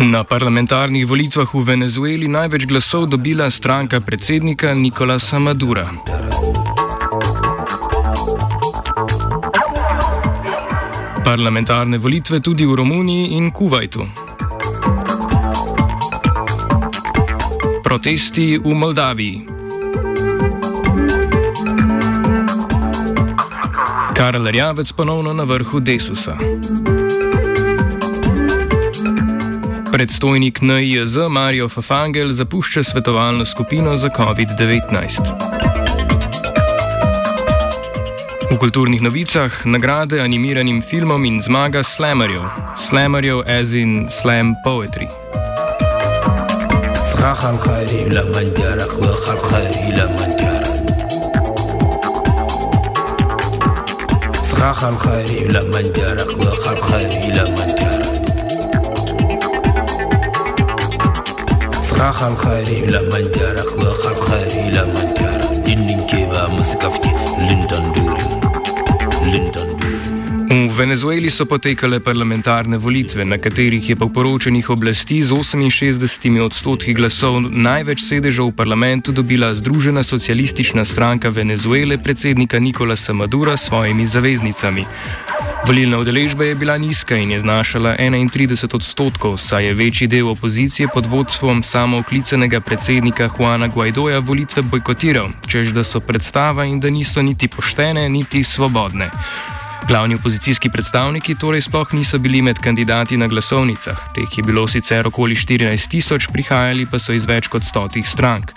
Na parlamentarnih volitvah v Venezueli največ glasov dobila stranka predsednika Nikolasa Madura. Parlamentarne volitve tudi v Romuniji in Kuwaitu. Protesti v Moldaviji. Karel Rjavec ponovno na vrhu Desusa. Predstojnik NIJZ Marijo Fafangel zapušča svetovalno skupino za COVID-19. V kulturnih novicah nagrade animiranim filmom in zmaga slamerjev, slamerjev as in slam poetry. صراخ الخير إلى من خاخ الخير إلى من جارك وخ الخير إلى من جارك صخاخ الخير إلى من جارك Venezueli so potekale parlamentarne volitve, na katerih je po poročanjih oblasti z 68 odstotki glasov največ sedežev v parlamentu dobila Združena socialistična stranka Venezuele predsednika Nikolasa Madura s svojimi zaveznicami. Volilna udeležba je bila nizka in je znašala 31 odstotkov, saj je večji del opozicije pod vodstvom samooklicenega predsednika Juana Guaidoja volitve bojkotiral, čež da so predstava in da niso niti poštene, niti svobodne. Glavni opozicijski predstavniki torej sploh niso bili med kandidati na glasovnicah, teh je bilo sicer okoli 14 tisoč, prihajali pa so iz več kot stotih strank.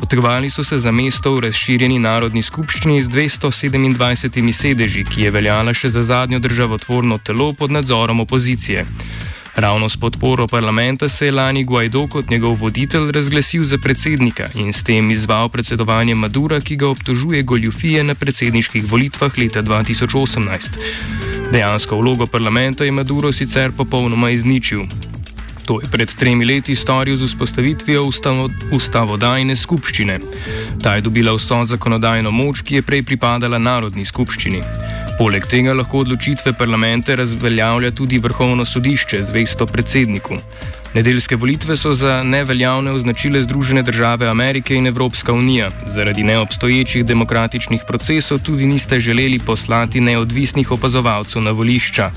Potegovali so se za mesto v razširjeni narodni skupščini z 227 sedeži, ki je veljala še za zadnjo državotvorno telo pod nadzorom opozicije. Ravno s podporo parlamenta se je lani Guaido kot njegov voditelj razglasil za predsednika in s tem izval predsedovanje Madura, ki ga obtožuje goljufije na predsedniških volitvah leta 2018. Dejansko vlogo parlamenta je Maduro sicer popolnoma izničil. To je pred tremi leti storil z vzpostavitvijo ustavo, ustavodajne skupščine. Ta je dobila vso zakonodajno moč, ki je prej pripadala Narodni skupščini. Poleg tega lahko odločitve parlamente razveljavlja tudi vrhovno sodišče, zvesto predsedniku. Nedeljske volitve so za neveljavne označile Združene države Amerike in Evropska unija. Zaradi neobstoječih demokratičnih procesov tudi niste želeli poslati neodvisnih opazovalcev na volišča.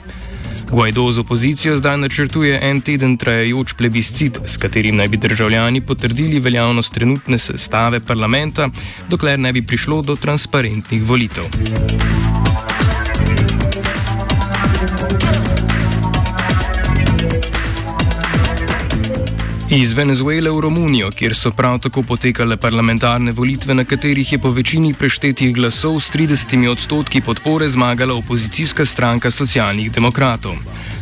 Guaido z opozicijo zdaj načrtuje en teden trajajoč plebiscit, s katerim naj bi državljani potrdili veljavnost trenutne sestave parlamenta, dokler ne bi prišlo do transparentnih volitev. Iz Venezuele v Romunijo, kjer so prav tako potekale parlamentarne volitve, na katerih je po večini preštetih glasov s 30 odstotki podpore zmagala opozicijska stranka socialnih demokratov.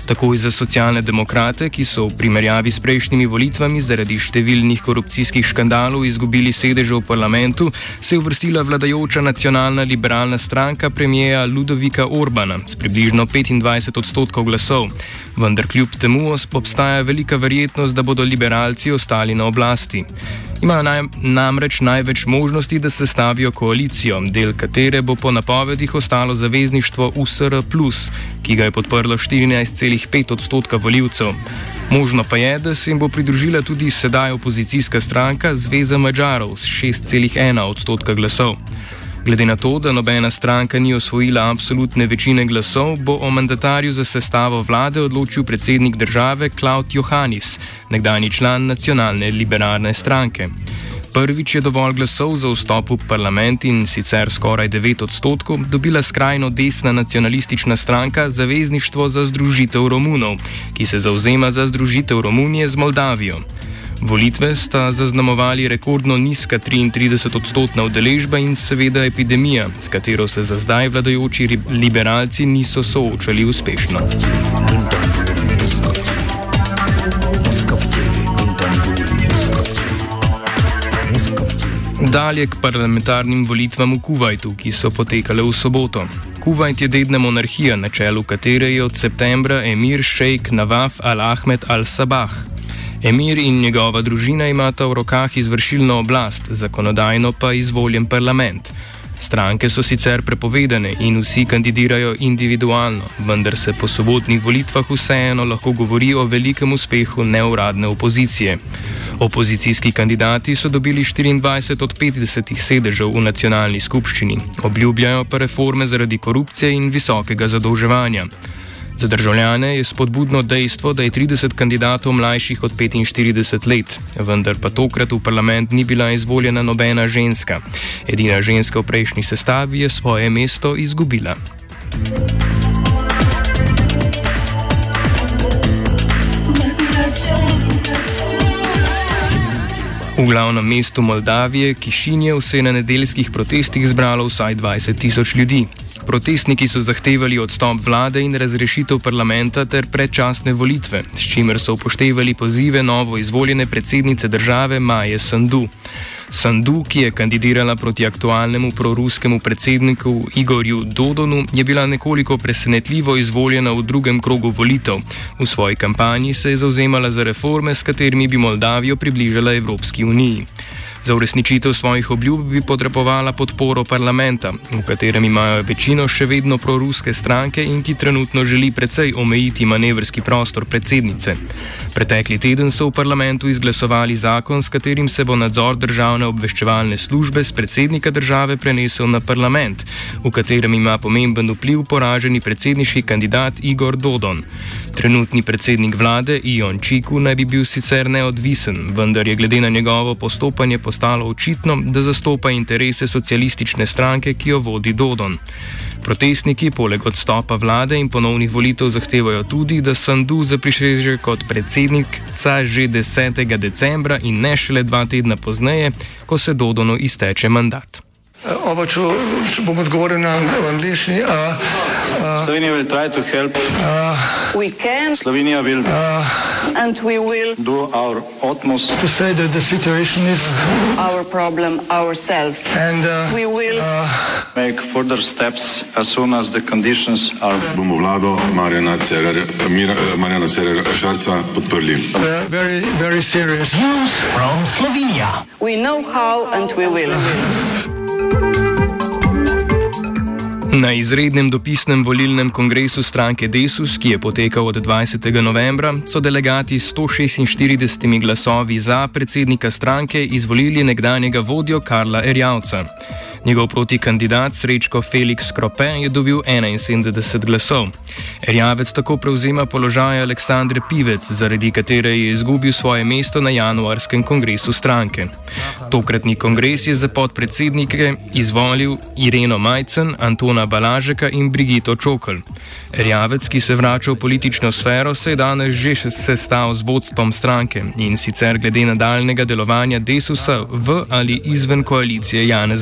Takoj za socialne demokrate, ki so v primerjavi s prejšnjimi volitvami zaradi številnih korupcijskih škandalov izgubili sedeže v parlamentu, se je uvrstila vladajoča nacionalna liberalna stranka premijeja Ludovika Orbana s približno 25 odstotkov glasov. Vendar kljub temu obstaja velika verjetnost, da bodo liberalci ostali na oblasti imajo naj, namreč največ možnosti, da se stavijo koalicijo, del katere bo po napovedih ostalo zavezništvo USR, ki ga je podprlo 14,5 odstotka voljivcev. Možno pa je, da se jim bo pridružila tudi sedaj opozicijska stranka Zveza Mačarov s 6,1 odstotka glasov. Glede na to, da nobena stranka ni osvojila absolutne večine glasov, bo o mandatarju za sestavo vlade odločil predsednik države Klaud Johannis, nekdani član nacionalne liberalne stranke. Prvič je dovolj glasov za vstop v parlament in sicer skoraj 9 odstotkov dobila skrajno desna nacionalistična stranka Zavezništvo za združitev Romunov, ki se zauzema za združitev Romunije z Moldavijo. Volitve sta zaznamovali rekordno nizka 33-odstotna udeležba in seveda epidemija, s katero se za zdaj vladajoči liberalci niso soočali uspešno. Dalje k parlamentarnim volitvam v Kuwaitu, ki so potekale v soboto. Kuwait je dedna monarhija, na čelu katere je od septembra emir šejk Navaf al-Ahmed al-Sabah. Emir in njegova družina imata v rokah izvršilno oblast, zakonodajno pa izvoljen parlament. Stranke so sicer prepovedane in vsi kandidirajo individualno, vendar se po sobotnih volitvah vseeno lahko govori o velikem uspehu neuradne opozicije. Opozicijski kandidati so dobili 24 od 50 sedežev v nacionalni skupščini, obljubljajo pa reforme zaradi korupcije in visokega zadolževanja. Za državljane je spodbudno dejstvo, da je 30 kandidatov mlajših od 45 let, vendar pa tokrat v parlament ni bila izvoljena nobena ženska. Edina ženska v prejšnji sestavi je svoje mesto izgubila. V glavnem mestu Moldavije, Kišinjev, se je na nedeljskih protestih zbralo vsaj 20 tisoč ljudi. Protestniki so zahtevali odstop vlade in razrešitev parlamenta ter predčasne volitve, s čimer so upoštevali pozive novo izvoljene predsednice države Maje Sandu. Sandu, ki je kandidirala proti aktualnemu proruskemu predsedniku Igorju Dodonu, je bila nekoliko presenetljivo izvoljena v drugem krogu volitev. V svoji kampanji se je zauzemala za reforme, s katerimi bi Moldavijo približala Evropski uniji. Za uresničitev svojih obljub bi potrebovala podporo parlamenta, v katerem imajo večino še vedno proruske stranke in ki trenutno želi precej omejiti manevrski prostor predsednice. Pretekli teden so v parlamentu izglasovali zakon, s katerim se bo nadzor državne obveščevalne službe z predsednika države prenesel na parlament, v katerem ima pomemben vpliv poraženi predsedniški kandidat Igor Dodon. Trenutni predsednik vlade Ion Čiku naj bi bil sicer neodvisen, vendar je glede na njegovo postopanje postalo očitno, da zastopa interese socialistične stranke, ki jo vodi Dodon. Protestniki poleg odstopa vlade in ponovnih volitev zahtevajo tudi, da Sandu zaprišeže kot predsednica že 10. decembra in ne šele dva tedna pozneje, ko se Dodonu izteče mandat. Oba, če bom odgovoril na angliški. Slovenija bo poskušala pomagati. Slovenija bo naredila svoj utmost, da bo rekla, da je situacija naš problem, naš sebe. In bomo naredili nadaljnje korake, as soon as the conditions are. Bomo vlado Marjana Cererera Šarca podprli. Very, very serious. From Slovenija. We know how and we will. Na izrednem dopisnem volilnem kongresu stranke Desus, ki je potekal od 20. novembra, so delegati s 146 glasovi za predsednika stranke izvolili nekdanjega vodjo Karla Erjavca. Njegov protikandidat Srečko Felix Krope je dobil 71 glasov. Erjavec tako prevzema položaj Aleksandre Pivec, zaradi katere je izgubil svoje mesto na januarskem kongresu stranke. Tokratni kongres je za podpredsednike izvolil Ireno Majcen, Antona Balažeka in Brigito Čokl. Erjavec, ki se vrača v politično sfero, se je danes že sestal z vodstvom stranke in sicer glede nadaljnega delovanja Desusa v ali izven koalicije Jane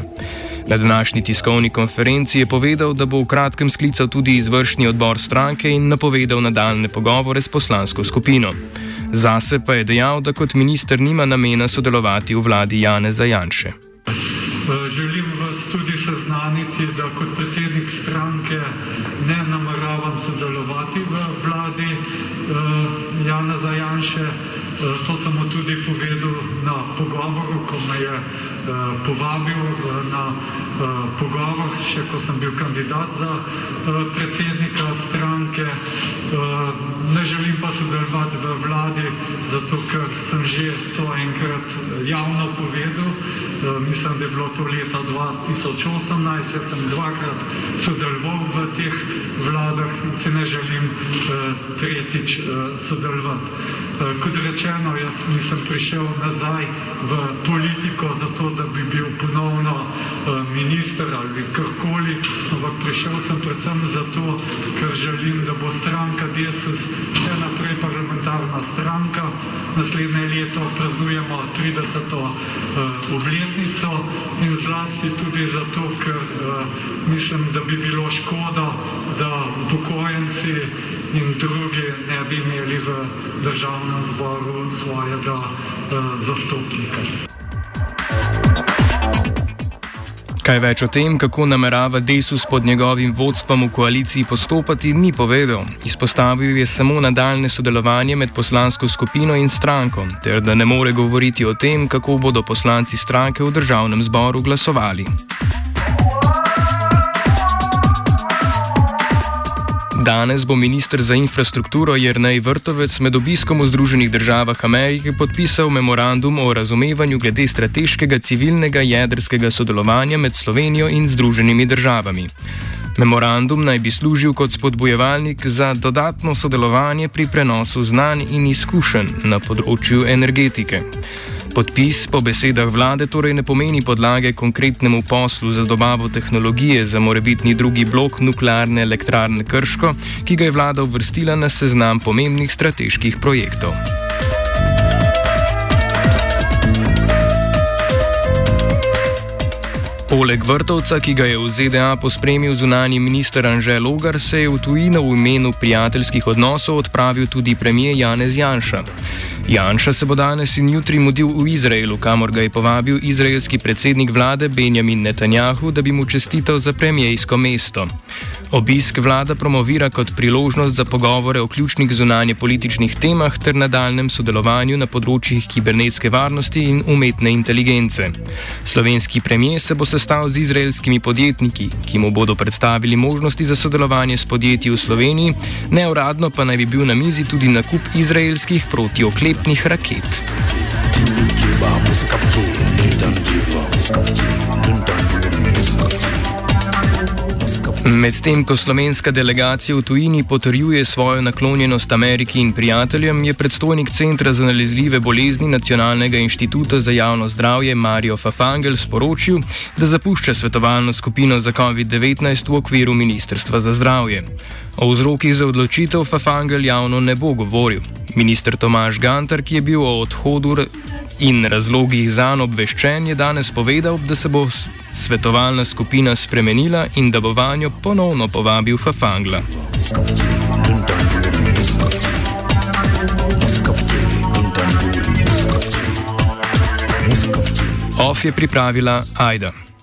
Zajanše. Na današnji tiskovni konferenci je povedal, da bo v kratkem sklical tudi izvršni odbor stranke in napovedal nadaljne pogovore s poslansko skupino. Zase pa je dejal, da kot minister nima namena sodelovati v vladi Jane Zajanše. Želim vas tudi seznaniti, da kot predsednik stranke ne nameravam sodelovati v vladi uh, Jana Zajanše. Uh, to sem mu tudi povedal na pogovoru, ko me je povabil na uh, pogovor, še ko sem bil kandidat za uh, predsednika stranke. Uh, ne želim pa sodelovati v vladi, zato ker sem že to enkrat javno povedal. Mislim, da je bilo to leta 2018, jaz sem dvakrat sodeloval v teh vladah in si ne želim tretjič sodelovati. Uh, kot rečeno, jaz nisem prišel nazaj v politiko zato, da bi bil ponovno uh, minister ali karkoli, ampak prišel sem predvsem zato, ker želim, da bo stranka Desus še naprej parlamentarna stranka. Naslednje leto praznujemo 30. Uh, obletnico in zlasti tudi zato, ker mislim, da bi bilo škoda, da upokojenci in drugi ne bi imeli v državnem zboru svojega uh, zastopnika. Kaj več o tem, kako namerava Desus pod njegovim vodstvom v koaliciji postopati, ni povedal. Izpostavil je samo nadaljne sodelovanje med poslansko skupino in stranko, ter da ne more govoriti o tem, kako bodo poslanci stranke v državnem zboru glasovali. Danes bo ministr za infrastrukturo Jrnej Vrtovec med obiskom v Združenih državah Amerike podpisal memorandum o razumevanju glede strateškega civilnega jedrskega sodelovanja med Slovenijo in Združenimi državami. Memorandum naj bi služil kot spodbujevalnik za dodatno sodelovanje pri prenosu znanj in izkušenj na področju energetike. Podpis po besedah vlade torej ne pomeni podlage konkretnemu poslu za dobavo tehnologije za morebitni drugi blok nuklearne elektrarne Krško, ki ga je vlada uvrstila na seznam pomembnih strateških projektov. Poleg vrtovca, ki ga je v ZDA pospremil zunani minister Anžel Logar, se je v tujino v imenu prijateljskih odnosov odpravil tudi premijer Janez Janša. Janša se bo danes in jutri mudil v Izraelu, kamor ga je povabil izraelski predsednik vlade Benjamin Netanjahu, da bi mu čestital za premijejsko mesto. Obisk vlada promovira kot priložnost za pogovore o ključnih zunanje političnih temah ter nadaljem sodelovanju na področjih kibernetske varnosti in umetne inteligence. Slovenski premijer se bo sestal z izraelskimi podjetniki, ki mu bodo predstavili možnosti za sodelovanje s podjetji v Sloveniji, neuradno pa naj bi bil na mizi tudi nakup izraelskih protioklepnih raket. Medtem ko slovenska delegacija v tujini potrjuje svojo naklonjenost Ameriki in prijateljem, je predstojnik Centra za nalezljive bolezni Nacionalnega inštituta za javno zdravje Mario Fafangel sporočil, da zapušča svetovalno skupino za COVID-19 v okviru Ministrstva za zdravje. O vzrokih za odločitev Fafangel javno ne bo govoril. Ministr Tomaš Gantar, ki je bil o odhodu in razlogih za njo obveščen, je danes povedal, da se bo svetovalna skupina spremenila in da bo vanjo ponovno povabil Fafangla. OF je pripravila Aida.